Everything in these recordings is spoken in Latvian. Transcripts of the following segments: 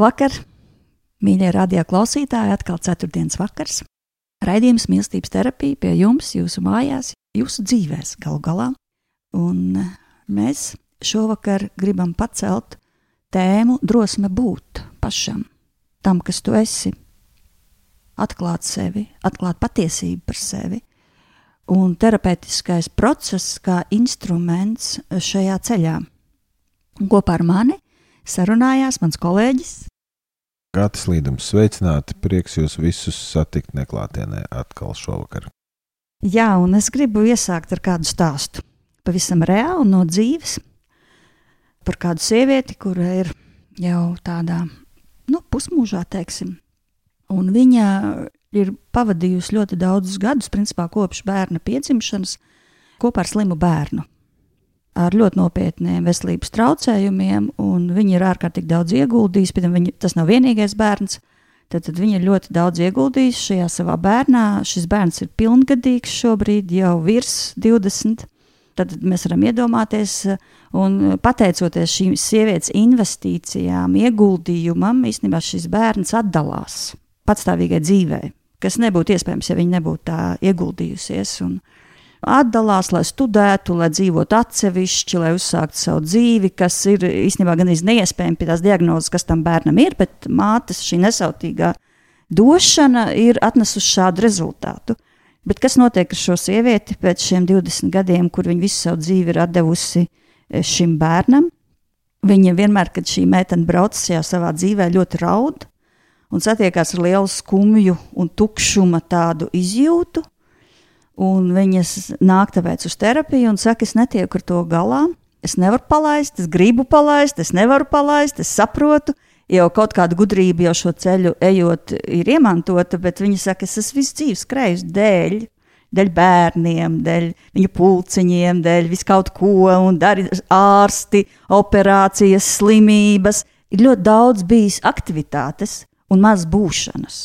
Labvakar, mīļie radio klausītāji! Atkal ceturtdienas vakars. Raidījums mīlestības terapija pie jums, jūsu mājās, jūsu dzīvēs galu galā. Un mēs šovakar gribam pacelt tēmu drosme būt pašam, tam, kas tu esi, atklāt sevi, atklāt patiesību par sevi. Un terapeitiskais process kā instruments šajā ceļā. Un kopā ar mani sarunājās mans kolēģis Gatis Līdums, sveicināti! Prieks jūs visus satikt neklātienē atkal šovakar. Jā, un es gribu iesākt ar kādu stāstu. Pavisam reāli no dzīves par kādu sievieti, kura ir jau tādā nu, pusmūžā, teiksim. Un viņa ir pavadījusi ļoti daudzus gadus, principā kopš bērna piedzimšanas, kopā ar slimu bērnu ar ļoti nopietniem veselības traucējumiem, un viņi ir ārkārtīgi daudz ieguldījuši. Viņa, tas nav vienīgais bērns. Tad, tad viņi ir ļoti daudz ieguldījuši šajā savā bērnā. Šis bērns ir pilngadīgs šobrīd, jau virs 20. Tad mēs varam iedomāties, un pateicoties šīm sievietes investīcijām, ieguldījumam, īstenībā šis bērns atdalās patstāvīgai dzīvei, kas nebūtu iespējams, ja viņa nebūtu tā ieguldījusies. Un, atdalās, lai studētu, lai dzīvotu atsevišķi, lai uzsāktu savu dzīvi, kas ir īstenībā gan neiespējami pie tās diagnozes, kas tam bērnam ir, bet mātes šī nesautīgā došana ir atnesusi šādu rezultātu. Bet kas notiek ar šo sievieti pēc šiem 20 gadiem, kur viņa visu savu dzīvi ir devusi e, šim bērnam? Viņa vienmēr, kad šī meitene brauc savā dzīvē, ļoti raud un satiekās ar lielu skumju un tukšuma tādu izjūtu. Un viņas nāk tāpēc uz terapiju un saka, es netieku ar to galā. Es nevaru palaist, es gribu palaist, es nevaru palaist, es saprotu. Jau kaut kāda gudrība jau šo ceļu ejot, ir iemantota, bet viņa saka, es esmu visu dzīvi skrējis dēļ, dēļ bērniem, dēļ viņu pulciņiem, dēļ vis kaut ko, un dari ārsti, operācijas, slimības. Ir ļoti daudz bijis aktivitātes un maz būšanas.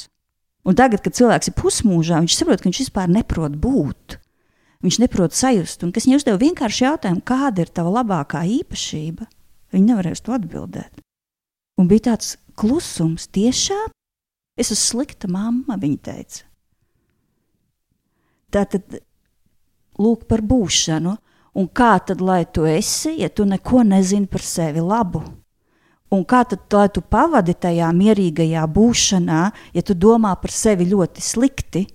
Un tagad, kad cilvēks ir pusmūžā, viņš saprot, ka viņš vispār neprot būt. Viņš neprot sajust, un kas viņam uzdeva vienkārši jautājumu, kāda ir tava labākā īpašība, viņi nevarēs to atbildēt. Un bija tāds klusums, tiešām es esmu slikta mamma, viņa teica. Tā tad lūk par būšanu, un kā tad lai tu esi, ja tu neko nezini par sevi labu? Un kā tad lai tu pavadi tajā mierīgajā būšanā, ja tu domā par sevi ļoti slikti?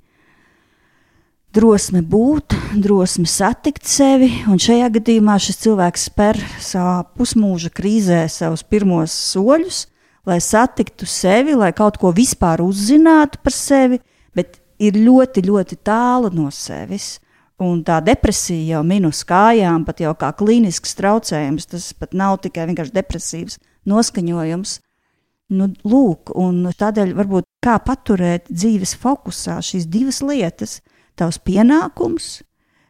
Drosme būt, drosme satikt sevi, un šajā gadījumā šis cilvēks spēr savā pusmūža krīzē savus pirmos soļus, lai satiktu sevi, lai kaut ko vispār uzzinātu par sevi, bet ir ļoti, ļoti tālu no sevis. Un tā depresija jau minus kājām, pat jau kā klīnisks traucējums, tas pat nav tikai vienkārši depresīvs noskaņojums. Nu, lūk, tādēļ varbūt kā paturēt dzīves fokusā šīs divas lietas, tavs pienākums.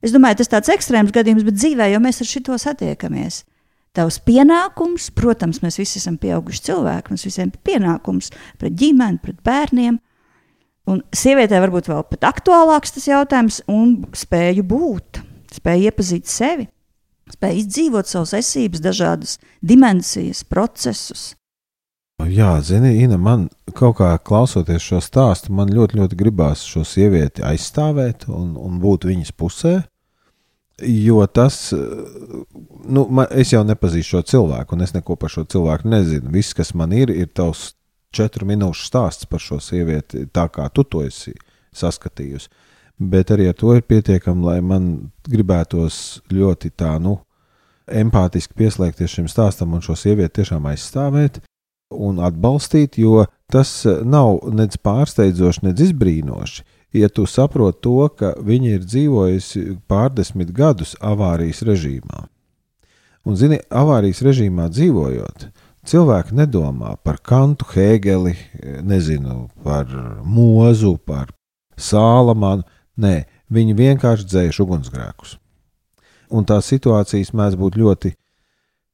Es domāju, tas ir tāds ekstrēms gadījums, bet dzīvē jau mēs ar šo satiekamies. Tavs pienākums, protams, mēs visi esam pieauguši cilvēki, mums visiem ir pienākums pret ģimeni, pret bērniem. Un sievietē varbūt vēl pat aktuālāks tas jautājums, un spēju būt, spēju iepazīt sevi spēj izdzīvot savas esības, dažādas dimensijas, procesus. Jā, zini, Ina, man kaut kā klausoties šo stāstu, man ļoti, ļoti gribās šo sievieti aizstāvēt un, un būt viņas pusē. Jo tas, nu, man, es jau nepazīstu šo cilvēku, un es neko par šo cilvēku nezinu. Viss, kas man ir, ir tavs četru minūšu stāsts par šo sievieti, tā kā tu to esi saskatījusi. Bet arī ar to ir pietiekami, lai man gribētos ļoti tā, nu, empātiski pieslēgties šim stāstam un šo sievieti tiešām aizstāvēt un atbalstīt, jo tas nav nec pārsteidzoši, nec izbrīnoši ja tu saproti to, ka viņa ir dzīvojusi pārdesmit gadus avārijas režīmā. Un, zini, avārijas režīmā dzīvojot, cilvēki nedomā par Kantu, Hēgeli, nezinu, par Mozu, par Sālamanu. Nē, viņi vienkārši dzēš ugunsgrēkus. Un tās situācijas mēdz būt ļoti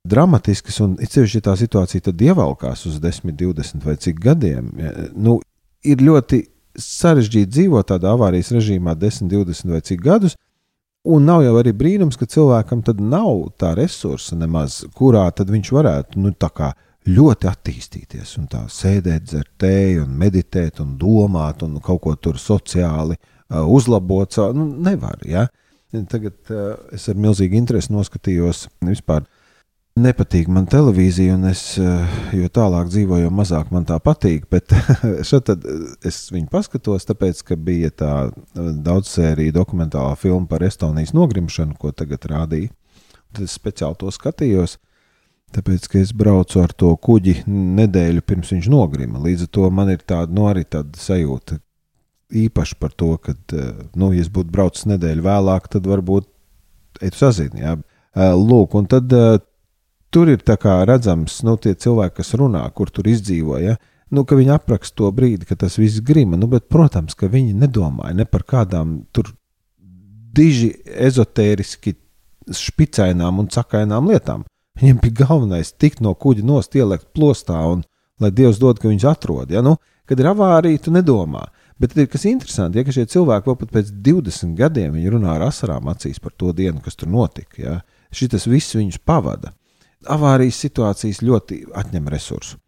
dramatiskas, un it sevišķi tā situācija tad ievelkās uz 10, 20 vai cik gadiem. Nu, ir ļoti sarežģīti dzīvot tādā avārijas režīmā 10, 20 vai cik gadus. Un nav jau arī brīnums, ka cilvēkam tad nav tā resursa nemaz, kurā tad viņš varētu nu, ļoti attīstīties un tā sēdēt, dzert tēju, un meditēt, un domāt, un kaut ko tur sociāli uh, uzlabot. Nu, nevar, ja? Tagad uh, es ar milzīgu interesi noskatījos vispār nepatīk man televīzija, un es, eh, jo tālāk dzīvoju, jo mazāk man tā patīk. Bet šeit es viņu paskatos, tāpēc, ka bija tā daudzsērija dokumentālā filma par Estonijas nogrimšanu, ko tagad rādīja. Tad es speciāli to skatījos. Tāpēc, ka es braucu ar to kuģi nedēļu pirms viņš nogrima. Līdz ar to man ir tāda, nu, arī tāda sajūta īpaši par to, ka, eh, nu, ja es būtu braucis nedēļu vēlāk, tad varbūt, ej, tu sazini, jā. Lūk, un tad tur ir redzams, nu, tie cilvēki, kas runā, kur tur izdzīvoja. Nu, viņi apraksta to brīdi, kad tas viss grima. Nu, bet, protams, ka viņi nedomāja ne par kādām tur diži ezotēriski špicainām un cakainām lietām. Viņiem bija galvenais tikt no kuģa nost, ielikt plostā un lai Dievs dod, ka viņus atrod. Ja? Nu, kad ir avārija, tu nedomā. Bet ir kas interesanti, ja ka šie cilvēki vēl pēc 20 gadiem runā ar asarām acīs par to dienu, kas tur notika. Ja? Šis viss viņus pavada avārijas situācijas ļoti atņem resursu.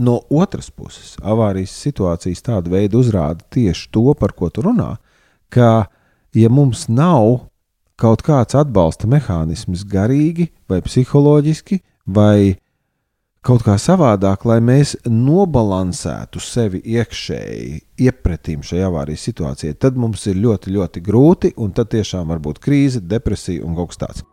No otras puses, avārijas situācijas tāda veida uzrāda tieši to, par ko tu runā, ka, ja mums nav kaut kāds atbalsta mehānisms garīgi vai psiholoģiski, vai kaut kā savādāk, lai mēs nobalansētu sevi iekšēji, iepratīm šai avārijas situācijai, tad mums ir ļoti, ļoti grūti, un tad tiešām var būt krīze, depresija un kaut kas tāds.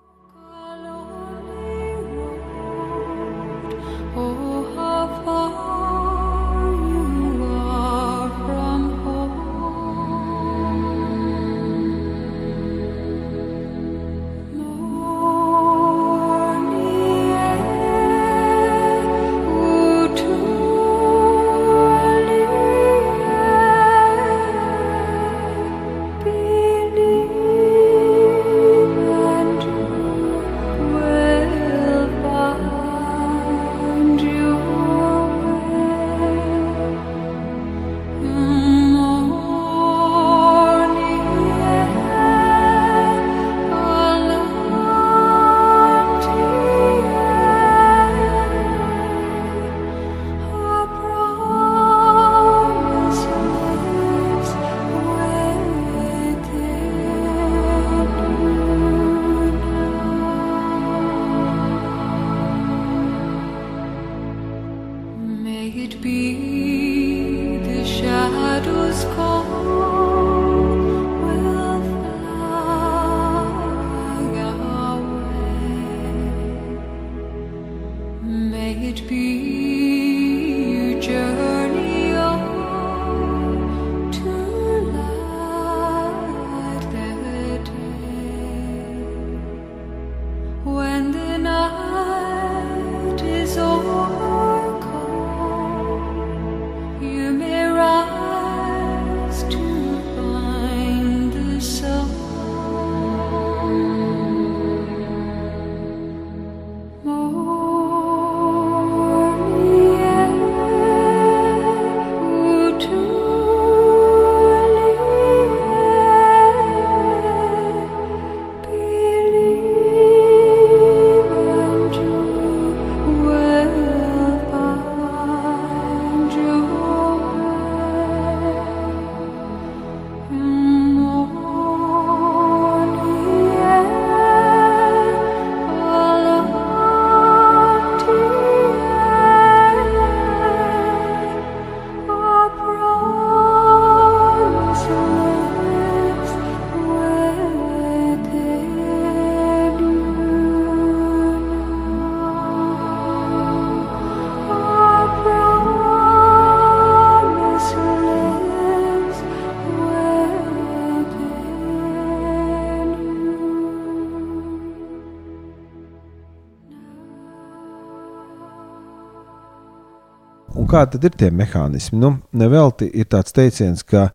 Kādi ir tie mehānismi? Nu, nevelti ir tāds teiciens, ka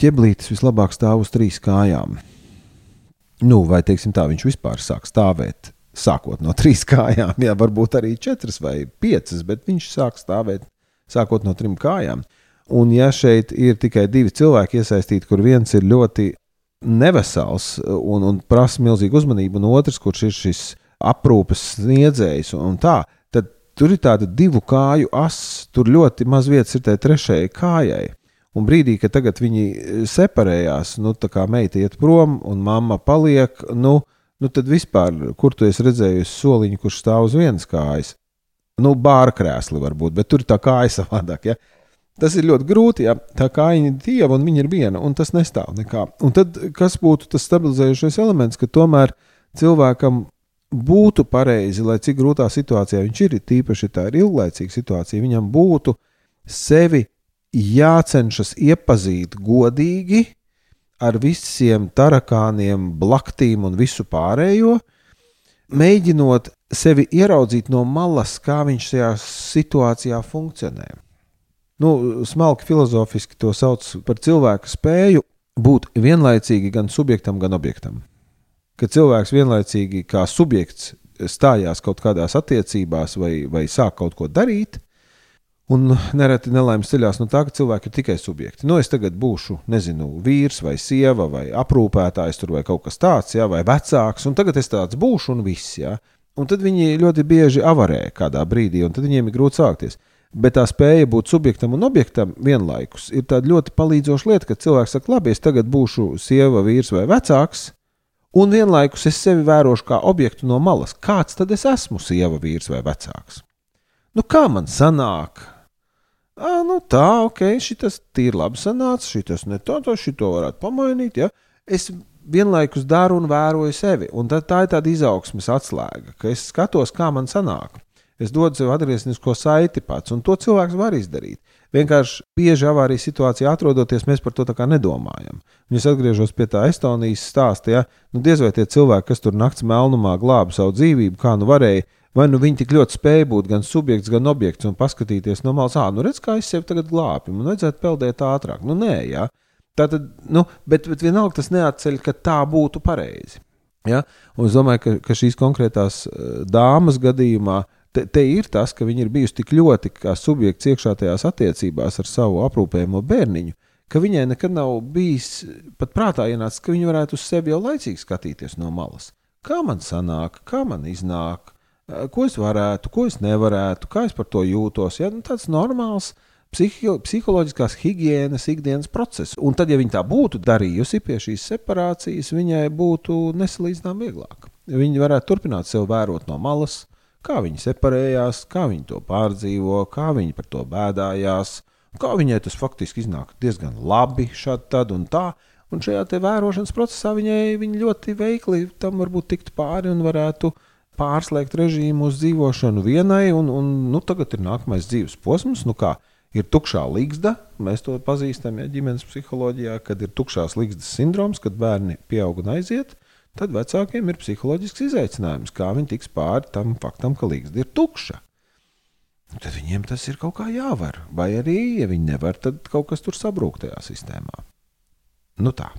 ķeblītis vislabāk stāv uz trīs kājām. Nu, vai teiksim tā, viņš vispār sāk stāvēt, sākot no trīs kājām, jā, varbūt arī četras vai piecas, bet viņš sāk stāvēt sākot no trim kājām. Un ja šeit ir tikai divi cilvēki iesaistīti, kur viens ir ļoti nevesels un, un prasa milzīgu uzmanību, un otrs, kurš ir šis aprūpes sniedzējs un tā, tur ir tāda divu kāju asa, tur ļoti maz vietas ir tai trešajai kājai. Un brīdī, kad viņi separējās, nu, tā kā meita iet prom un mamma paliek, nu, nu tad vispār, kur tu esi redzējusi soliņu, kurš stāv uz vienas kājas? Nu, bāra krēsli varbūt, bet tur tā kāja savādāk. Ja? Tas ir ļoti grūti, ja tā kā viņa ir dieva un viņa ir viena, un tas nestāv nekā. Un tad, kas būtu tas stabilizējošais elements, ka tomēr cilvēkam būtu pareizi, lai cik grūtā situācijā viņš ir, tīpaši tā ir ilglaicīga situācija, viņam būtu sevi jācenšas iepazīt godīgi ar visiem tarakāniem, blaktīm un visu pārējo, mēģinot sevi ieraudzīt no malas, kā viņš šajā situācijā funkcionē nu, smalki filozofiski to sauc par cilvēka spēju būt vienlaicīgi gan subjektam, gan objektam. Kad cilvēks vienlaicīgi kā subjekts stājās kaut kādās attiecībās vai, vai sāk kaut ko darīt, un nereti nelaimes ceļās no tā, ka cilvēki ir tikai subjekti. Nu, es tagad būšu, nezinu, vīrs vai sieva vai aprūpētājs tur vai kaut kas tāds, ja, vai vecāks, un tagad es tāds būšu un viss. Ja. Un tad viņi ļoti bieži avarē kādā brīdī, un tad viņiem ir grūti sākties. Bet tā spēja būt subjektam un objektam vienlaikus ir tāda ļoti palīdzoša lieta, ka cilvēks saka, labi, es tagad būšu sieva, vīrs vai vecāks, un vienlaikus es sevi vērošu kā objektu no malas. Kāds tad es esmu, sieva, vīrs vai vecāks? Nu, kā man sanāk? À, nu tā, ok, šis ir labi sanācis, šis ne tā, to šito varētu pamainīt. Ja? Es vienlaikus daru un vēroju sevi, un tā, tā ir tāda izaugsmes atslēga, ka es skatos, kā man sanāk. Es dodu sev atgrieznisko saiti pats, un to cilvēks var izdarīt. Vienkārši bieži avārijas situācijā atrodoties, mēs par to tā kā nedomājam. Un es atgriežos pie tā Estonijas stāsta, ja nu, diez vai tie cilvēki, kas tur naktas melnumā glāba savu dzīvību, kā nu varēja, vai nu viņi tik ļoti spēja būt gan subjekts, gan objekts un paskatīties no malas, ah, nu redz, kā es sevi tagad glābju, man vajadzētu peldēt ātrāk. Nu, nē, jā. Tā tad, nu, bet, bet vienalga tas neatceļ, ka tā būtu pareizi. Ja? Un es domāju, ka, ka šīs konkrētās uh, dāmas gadījumā te, te ir tas, ka viņa ir bijusi tik ļoti kā subjekts iekšā tajās attiecībās ar savu aprūpējumu bērniņu, ka viņai nekad nav bijis pat prātā ienācis, ka viņa varētu uz sevi jau laicīgi skatīties no malas. Kā man sanāk, kā man iznāk, ko es varētu, ko es nevarētu, kā es par to jūtos. Ja? Nu, tāds normāls psihi psiholoģiskās higiēnas ikdienas process. Un tad, ja viņa tā būtu darījusi pie šīs separācijas, viņai būtu nesalīdzinām vieglāk. Viņa varētu turpināt sevi vērot no malas, kā viņi separējās, kā viņi to pārdzīvo, kā viņi par to bēdājās, kā viņai tas faktiski iznāk diezgan labi šādi tad un tā. Un šajā vērošanas procesā viņai viņa ļoti veikli tam varbūt tikt pāri un varētu pārslēgt režīmu uz dzīvošanu vienai. Un, un, nu, tagad ir nākamais dzīves posms, nu kā ir tukšā līgsta. Mēs to pazīstam ja, ģimenes psiholoģijā, kad ir tukšās līgstas sindroms, kad bērni pieaug un aiziet tad vecākiem ir psiholoģisks izaicinājums, kā viņi tiks pāri tam faktam, ka līgsta ir tukša. Tad viņiem tas ir kaut kā jāvar. Vai arī, ja viņi nevar, tad kaut kas tur sabrūk tajā sistēmā. Nu tā.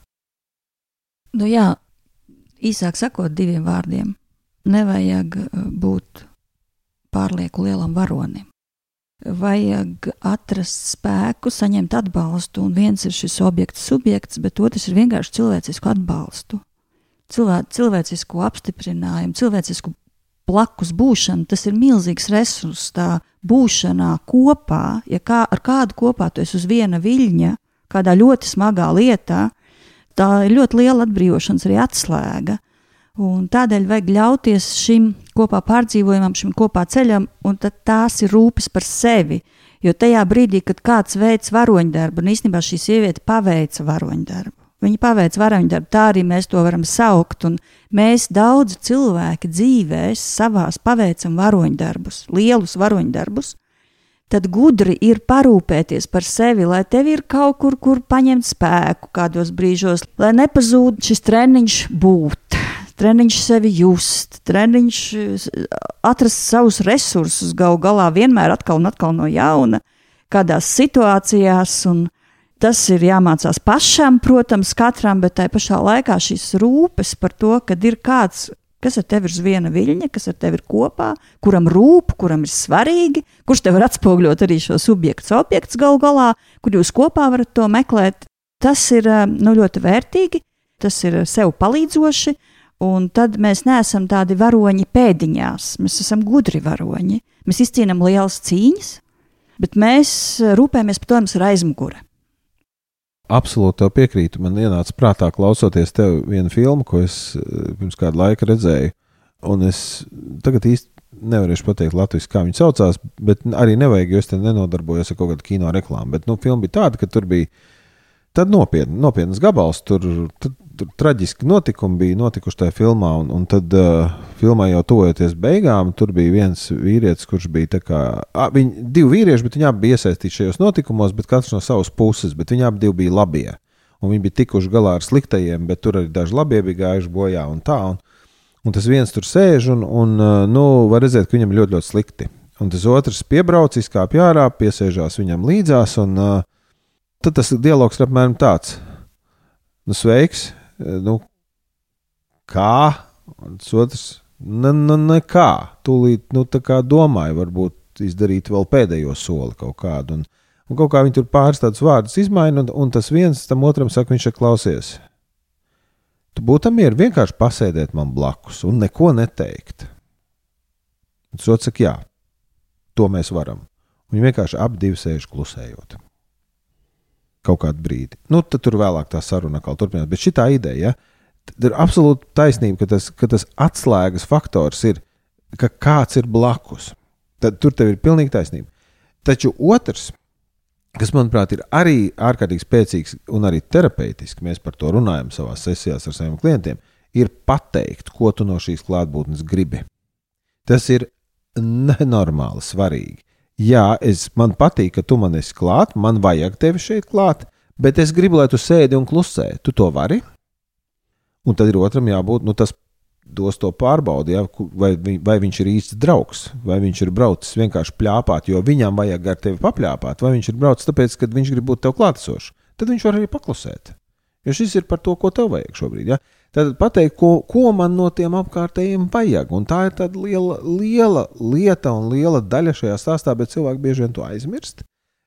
Nu jā, īsāk sakot, diviem vārdiem. Nevajag uh, būt pārlieku lielam varonim. Vajag atrast spēku, saņemt atbalstu, un viens ir šis objekts, subjekts, bet otrs ir vienkārši cilvēcisku atbalstu cilvē, cilvēcisku apstiprinājumu, cilvēcisku blakus būšanu, tas ir milzīgs resurs. Tā būšanā kopā, ja kā, ar kādu kopā tu esi uz viena viļņa, kādā ļoti smagā lietā, tā ir ļoti liela atbrīvošanas arī atslēga. Un tādēļ vajag ļauties šim kopā pārdzīvojumam, šim kopā ceļam, un tās ir rūpes par sevi. Jo tajā brīdī, kad kāds veids varoņdarbu, un īstenībā šī sieviete paveica varoņdarbu, Viņi paveic varoņdarbu, tā arī mēs to varam saukt. Un mēs daudz cilvēki dzīvēs savās paveicam varoņdarbus, lielus varoņdarbus. Tad gudri ir parūpēties par sevi, lai tev ir kaut kur, kur paņemt spēku kādos brīžos, lai nepazūd šis treniņš būt, treniņš sevi just, treniņš atrast savus resursus, gal galā vienmēr atkal un atkal no jauna. kādās situācijās. Tas ir jāmācās pašam, protams, katram, bet tajā pašā laikā šīs rūpes par to, ka ir kāds, kas ar tevi ir uz viena viļņa, kas ar tevi ir kopā, kuram rūp, kuram ir svarīgi, kurš tev var atspogļot arī šo subjektu, objekts gal galā, kur jūs kopā varat to meklēt. Tas ir nu, ļoti vērtīgi, tas ir sev palīdzoši, un tad mēs neesam tādi varoņi pēdiņās, mēs esam gudri varoņi. Mēs izcīnām lielas cīņas, bet mēs rūpējamies par to, kas ir aizmugure. Absolūti tev piekrītu. Man ienāca prātā, klausoties tev vienu filmu, ko es eh, pirms kāda laika redzēju. Un es tagad īsti nevarēšu pateikt latviešu, kā viņi saucās, bet arī nevajag, jo es te nenodarbojos ar kaut kādu kino reklāmu. Bet nu, filma bija tāda, ka tur bija Tad nopietni, nopietnas gabals, tur, tur, tur traģiski notikumi bija notikuši tajā filmā, un, un tad uh, filmā jau tuvojoties beigām, tur bija viens vīrietis, kurš bija kā, a, viņi, divi vīrieši, bet viņi abi bija iesaistīti šajos notikumos, bet katrs no savas puses, bet viņi abi bija labie. Un viņi bija tikuši galā ar sliktajiem, bet tur arī daži labie bija gājuši bojā un tā. Un, un tas viens tur sēž, un, un uh, nu, var redzēt, ka viņam ļoti, ļoti slikti. Un tas otrs piebrauc, izkāpj ārā, piesēžās viņam līdzās. Un, uh, tad tas dialogs ir apmēram tāds: nu, sveiks, nu, kā? Un otrs, ne, ne, nekā. Tūlīt, nu, tā kā domāju, varbūt izdarīt vēl pēdējo soli kaut kādu. Un, un kaut kā viņi tur pāris tādus vārdus izmaina, un, un tas viens tam otram saka, viņš ir klausies. Tu būtu mieru vienkārši pasēdēt man blakus un neko neteikt. Tas otrs saka, jā, to mēs varam. Viņi vienkārši ap divi sēž klusējot kaut kādu brīdi. Nu, tad tur vēlāk tā saruna atkal turpinās. Bet šī ideja, ja, ir absolūti taisnība, ka tas, ka tas atslēgas faktors ir, ka kāds ir blakus. Tad tur tev ir pilnīgi taisnība. Taču otrs, kas manuprāt ir arī ārkārtīgi spēcīgs un arī terapeitisks, mēs par to runājam savā sesijās ar saviem klientiem, ir pateikt, ko tu no šīs klātbūtnes gribi. Tas ir nenormāli svarīgi jā, es, man patīk, ka tu man esi klāt, man vajag tevi šeit klāt, bet es gribu, lai tu sēdi un klusē. Tu to vari? Un tad ir otram jābūt, nu, tas dos to pārbaudi, ja, vai, vai viņš ir īsts draugs, vai viņš ir braucis vienkārši plāpāt, jo viņam vajag ar tevi papļāpāt, vai viņš ir braucis tāpēc, ka viņš grib būt tev klātesošs. Tad viņš var arī paklusēt. Jo šis ir par to, ko tev vajag šobrīd. Ja? Tad pateikt, ko, ko man no tiem apkārtējiem vajag. Un tā ir tāda liela, liela lieta un liela daļa šajā stāstā, bet cilvēki bieži vien to aizmirst.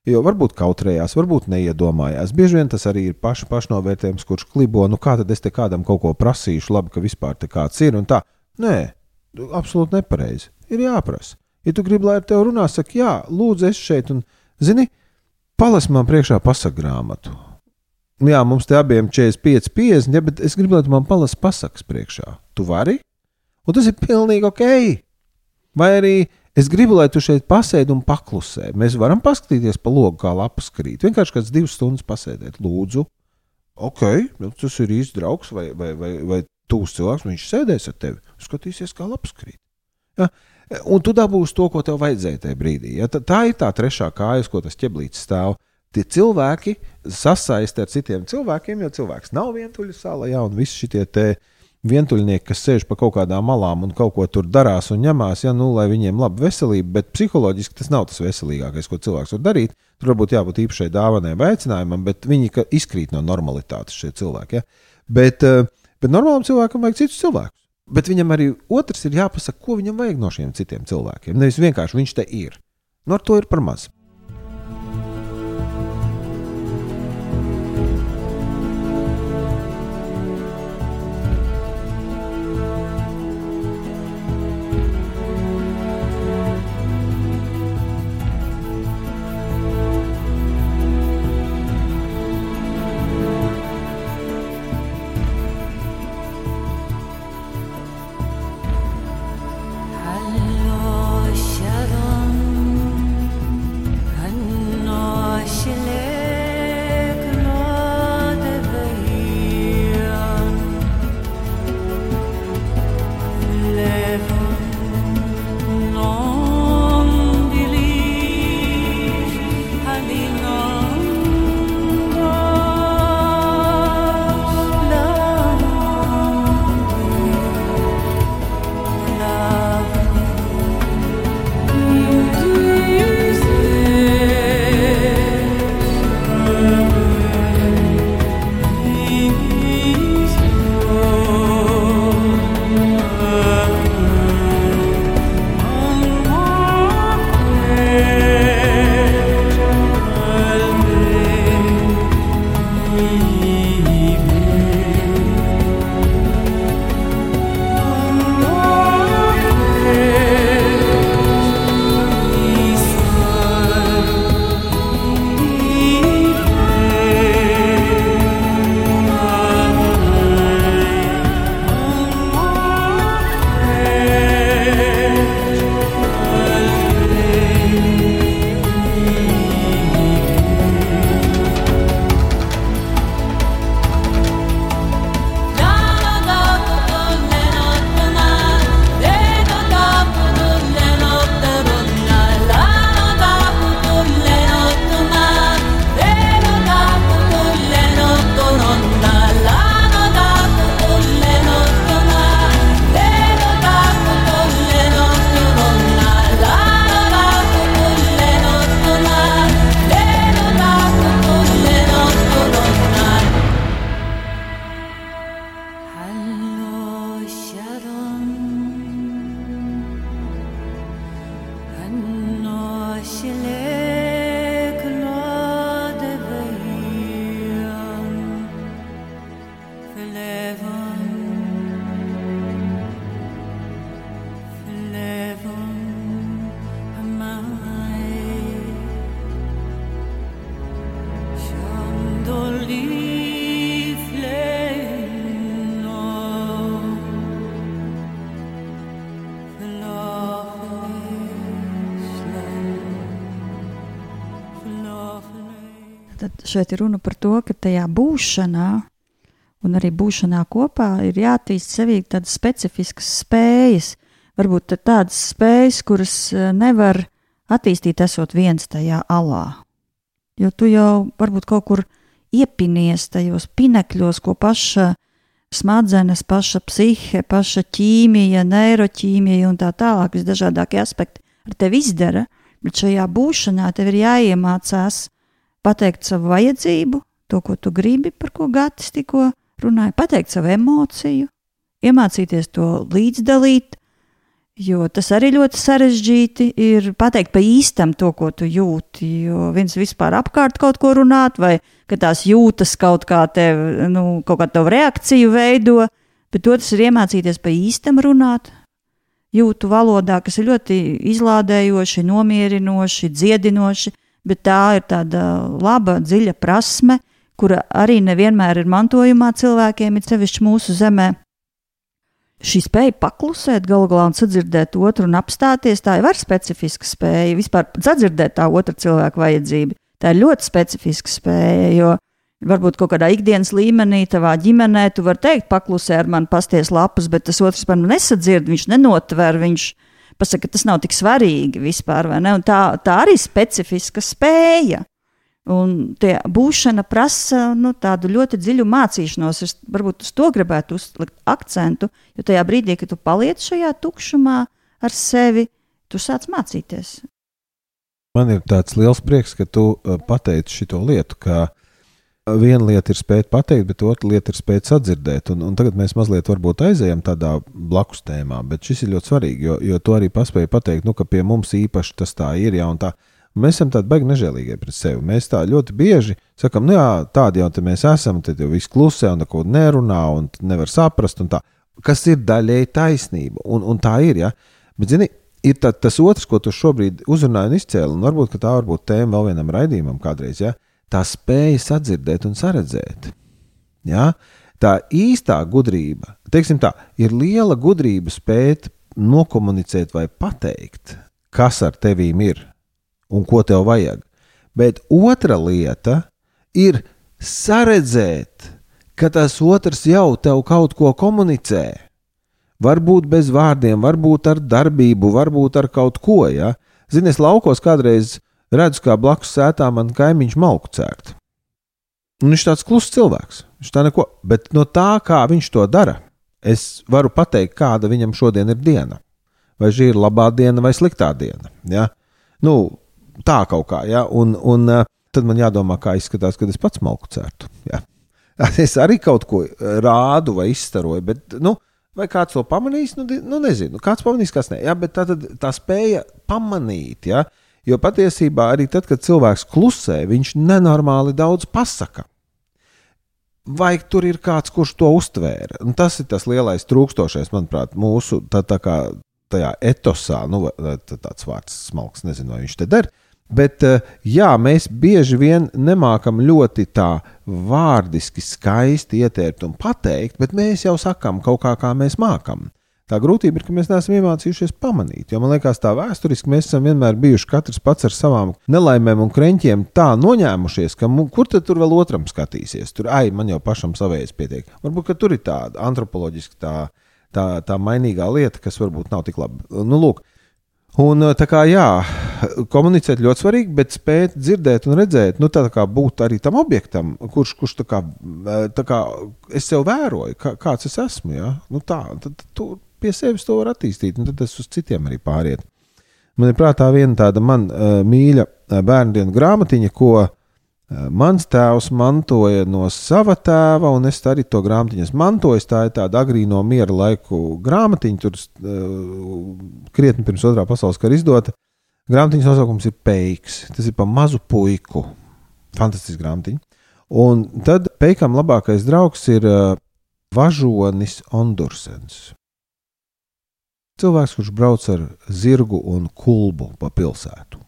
Jo varbūt kautrējās, varbūt neiedomājās. Bieži vien tas arī ir paša pašnovērtējums, kurš klibo, nu kā tad es te kādam kaut ko prasīšu, labi, ka vispār te kāds ir tā. Nē, absolūti nepareizi. Ir jāprasa. Ja tu gribi, lai ar tevi runā, saka, jā, lūdzu, es šeit, un, zini, palas man priekšā pasagrāmatu jā, mums te abiem 45, 50, ja, bet es gribu, lai tu man palasi pasakas priekšā. Tu vari? Un tas ir pilnīgi ok. Vai arī es gribu, lai tu šeit pasēdi un paklusē. Mēs varam paskatīties pa logu, kā lapas krīt. Vienkārši kāds divas stundas pasēdēt, lūdzu. Ok, nu, tas ir īsts draugs vai, vai, vai, vai tūs cilvēks. Viņš sēdēs ar tevi, skatīsies, kā lapas krīt. Ja? Un tu dabūsi to, ko tev vajadzēja tajā brīdī. Ja? Tā, tā ir tā trešā kājas, ko tas ķeblītis stāv tie cilvēki sasaista ar citiem cilvēkiem, jo cilvēks nav vientuļš sāla, ja, un visi šie vientuļnieki, kas sēž pa kaut kādām malām un kaut ko tur darās un ņemās, ja, nu, lai viņiem laba veselība, bet psiholoģiski tas nav tas veselīgākais, ko cilvēks var darīt. Tur varbūt jābūt īpašai dāvanai vai aicinājumam, bet viņi izkrīt no normalitātes šie cilvēki. Ja. Bet, eh, bet normālam cilvēkam vajag citus cilvēkus. Bet viņam arī otrs ir jāpasaka, ko viņam vajag no šiem citiem cilvēkiem. Nevis vienkārši viņš te ir. Nu, to ir par maz. Šeit ir runa par to, ka tajā būšanā, un arī būšanā kopā, ir jāattīst sevī tādas specifiskas spējas. Varbūt tādas spējas, kuras eh, nevar attīstīt, esot viens tajā alā. Jo tu jau varbūt kaut kur iepinies tajos pinekļos, ko paša smadzenes, paša psihe, paša ķīmija, neiroķīmija un tā tālāk, visdažādākie aspekti ar tevi izdara. Bet šajā būšanā tev ir jāiemācās pateikt savu vajadzību, to, ko tu gribi, par ko Gatis tikko runāja, pateikt savu emociju, iemācīties to līdzdalīt, jo tas arī ļoti sarežģīti ir pateikt pa īstam to, ko tu jūti, jo viens vispār apkārt kaut ko runāt, vai ka tās jūtas kaut kā tev, nu, kaut kā tavu reakciju veido, bet otrs ir iemācīties pa īstam runāt, jūtu valodā, kas ir ļoti izlādējoši, nomierinoši, dziedinoši, bet tā ir tāda laba, dziļa prasme, kura arī nevienmēr ir mantojumā cilvēkiem, ir sevišķi mūsu zemē. Šī spēja paklusēt, galu galā un sadzirdēt otru un apstāties, tā jau ir specifiska spēja. Vispār sadzirdēt tā otra cilvēka vajadzību. Tā ir ļoti specifiska spēja, jo varbūt kaut kādā ikdienas līmenī, tavā ģimenē, tu vari teikt, paklusē ar mani pasties lapas, bet tas otrs man nesadzird, viņš nenotver, viņš pasaka, ka tas nav tik svarīgi vispār, tā, tā arī ir specifiska spēja. Un tie būšana prasa nu, tādu ļoti dziļu mācīšanos. Es varbūt uz to gribētu uzlikt akcentu, jo tajā brīdī, kad tu paliec šajā tukšumā ar sevi, tu sāc mācīties. Man ir tāds liels prieks, ka tu uh, pateici šo lietu, ka viena lieta ir spēt pateikt, bet otra lieta ir spēt sadzirdēt. Un, un tagad mēs mazliet aizējām tādā blakus tēmā, bet šis ir ļoti svarīgi, jo, jo tu arī paspēji pateikt, nu, ka pie mums īpaši tas tā ir. Ja, tā, mēs esam tādi baigi nežēlīgi pret sevi. Mēs tā ļoti bieži sakām, nu, jā, tādi jau mēs esam, tad jau viss klusē un neko nerunā un nevar saprast. Kas ir daļēji taisnība, un, un tā ir. Ja? Bet, zini, ir tā, tas otrs, ko tu šobrīd uzrunāji un izcēli, un varbūt tā var būt tēma vēl vienam raidījumam kādreiz. Ja? Tā spēja sadzirdēt un saredzēt. Ja? Tā īstā gudrība, teiksim tā, ir liela gudrība spēt nokomunicēt vai pateikt, kas ar tevīm ir un ko tev vajag. Bet otra lieta ir saredzēt, ka tas otrs jau tev kaut ko komunicē. Varbūt bez vārdiem, varbūt ar darbību, varbūt ar kaut ko. Ja? Zini, es laukos kādreiz redzu, kā blakus sētā man kaimiņš malku cērt. Un viņš ir tāds kluss cilvēks. Viņš tā neko, bet no tā, kā viņš to dara, es varu pateikt, kāda viņam šodien ir diena. Vai šī ir labā diena vai sliktā diena. Ja? Nu, tā kaut kā, ja? un, un uh, tad man jādomā, kā izskatās, kad es pats malku cērtu. Ja? Es arī kaut ko rādu vai izstaroju, bet, nu, vai kāds to pamanīs, nu, nu nezinu, kāds pamanīs, kas nē. Ja? Bet tā, tā spēja pamanīt, ja? Jo patiesībā arī tad, kad cilvēks klusē, viņš nenormāli daudz pasaka. Vai tur ir kāds, kurš to uztvēra? Un tas ir tas lielais trūkstošais, manuprāt, mūsu tā, tā kā tajā etosā, nu, tāds vārds smalks, nezinu, vai viņš te der. Bet eh, jā, mēs bieži vien nemākam ļoti tā vārdiski skaisti ieteikt un pateikt, bet mēs jau sakām kaut kā, kā mēs mākam. Tā grūtība ir, ka mēs neesam iemācījušies pamanīt. Jo man liekas, tā vēsturiski mēs esam vienmēr bijuši katrs pats ar savām nelaimēm un krenķiem tā noņēmušies, ka kur tad tur vēl otram skatīsies? Tur, ai, man jau pašam savējais pietiek. Varbūt tur ir tāda antropoloģiska tā, tā, tā mainīgā lieta, kas varbūt nav tik laba. Nu, lūk, Un, tā kā jā, komunicēt ļoti svarīgi, bet spēt dzirdēt un redzēt, nu, tā kā būt arī tam objektam, kurš, kurš tā kā, tā kā es sev vēroju, kā, kāds es esmu. Ja? Nu, tā, tad, tu, pie sevis to var attīstīt, un tad tas uz citiem arī pāriet. Man ir prātā viena tāda man uh, mīļa uh, bērnu grāmatiņa, ko uh, mans tēvs mantoja no sava tēva, un es arī to grāmatiņu mantoju. Tā ir tāda agrīno miera laiku grāmatiņa, tur uh, krietni pirms otrā pasaules kara izdota. Grāmatiņas nosaukums ir Peiks. Tas ir pa mazu puiku. Fantastisks grāmatiņa. Un tad Peikam labākais draugs ir uh, Važonis Ondursens. Cilvēks, kurš brauc ar zirgu un kulbu pa pilsētu.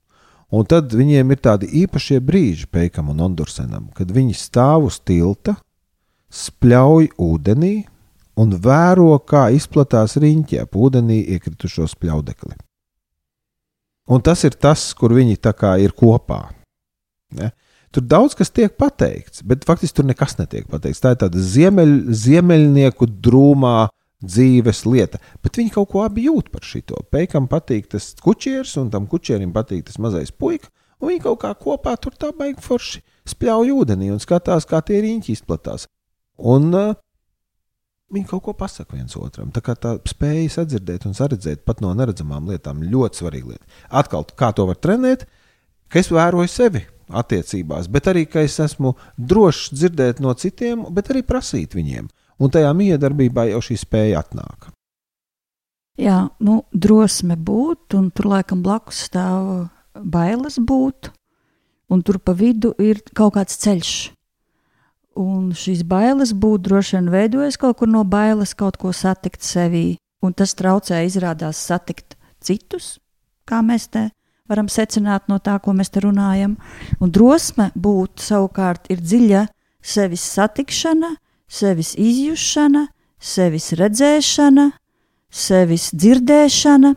Un tad viņiem ir tādi īpašie brīži, Peikam un Ondursenam, kad viņi stāv uz tilta, spļauj ūdenī un vēro, kā izplatās riņķi ap ūdenī iekritušo spļaudekli. Un tas ir tas, kur viņi ir kopā. Ne? Tur daudz kas tiek pateikts, bet faktiski tur nekas netiek pateikts. Tā ir tāda ziemeļ, ziemeļnieku drūmā dzīves lieta. Bet viņi kaut ko abi jūt par šito. Peikam patīk tas kučieris, un tam kučierim patīk tas mazais puika. Un viņi kaut kā kopā tur tā baigi forši spļauj ūdenī un skatās, kā tie riņķi izplatās. Un uh, viņi kaut ko pasaka viens otram. Tā kā tā spēja sadzirdēt un saredzēt pat no neredzamām lietām ļoti svarīga lieta. Atkal, kā to var trenēt, ka es vēroju sevi attiecībās, bet arī, ka es esmu drošs dzirdēt no citiem, bet arī prasīt viņiem. Un tajā miedarbībā jau šī spēja atnāk. Jā, nu, drosme būt, un tur laikam blakus stāv bailes būt, un tur pa vidu ir kaut kāds ceļš. Un šīs bailes būt droši vien veidojas kaut kur no bailes kaut ko satikt sevī, un tas traucē izrādās satikt citus, kā mēs te varam secināt no tā, ko mēs te runājam. Un drosme būt savukārt ir dziļa sevis satikšana, sevis izjušana, sevis redzēšana, sevis dzirdēšana,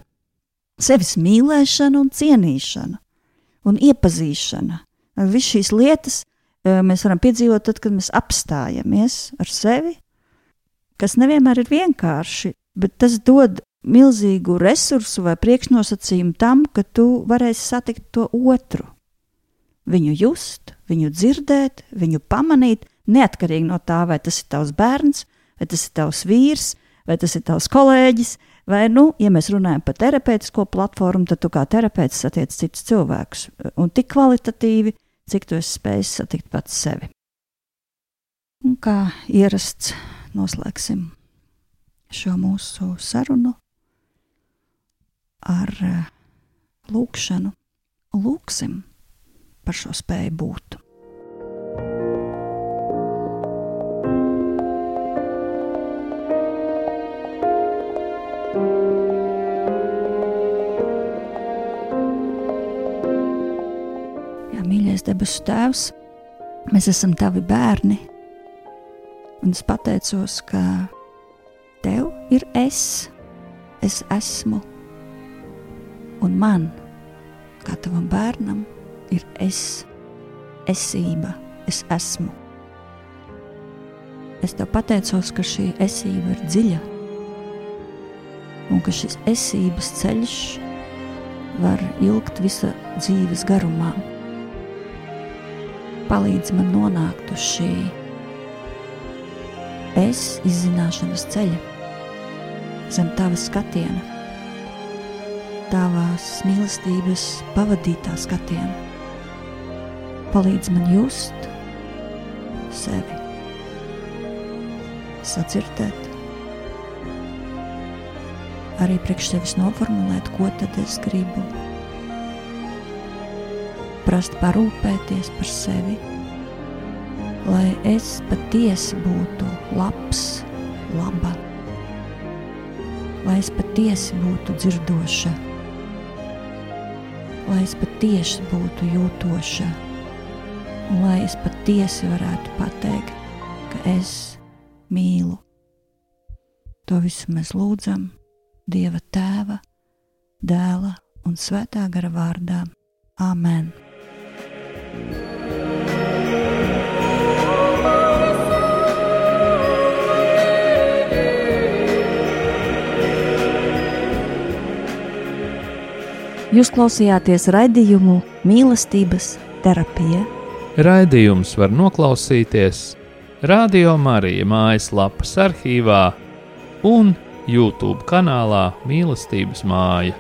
sevis mīlēšana un cienīšana un iepazīšana. Visas šīs lietas e, mēs varam piedzīvot tad, kad mēs apstājamies ar sevi, kas nevienmēr ir vienkārši, bet tas dod milzīgu resursu vai priekšnosacījumu tam, ka tu varēsi satikt to otru. Viņu just, viņu dzirdēt, viņu pamanīt, neatkarīgi no tā, vai tas ir tavs bērns, vai tas ir tavs vīrs, vai tas ir tavs kolēģis. Vai, nu, ja mēs runājam par terapeitisko platformu, tad tu kā terapeits satiec citus cilvēkus. Un tik kvalitatīvi, cik tu esi spējis satikt pats sevi. Un kā ierasts, noslēgsim šo mūsu sarunu ar eh, lūkšanu lūksim par šo spēju būt. Mīļais debesu Tēvs, mēs esam tavi bērni, un es pateicos, ka Tev ir es, es esmu. Un man, kā tavam bērnam, ir es, esība, es esmu. Es tev pateicos, ka šī esība ir dziļa, un ka šis esības ceļš var ilgt visa dzīves garumā. Palīdz man nonākt uz šī es izzināšanas ceļa, zem tava skatiena tavās mīlestības pavadītā skatienā. Palīdz man just sevi, sadzirdēt, arī priekš sevis noformulēt, ko tad es gribu. Prast parūpēties par sevi, lai es patiesi būtu labs, laba, lai es patiesi būtu dzirdoša lai es patiesi būtu jūtoša, un lai es patiesi varētu pateikt, ka es mīlu. To visu mēs lūdzam Dieva Tēva, Dēla un Svētā gara vārdā. Āmen! Jūs klausījāties raidījumu mīlestības terapija. Raidījums var noklausīties Radio Marija mājaslapas arhīvā un YouTube kanālā Mīlestības māja.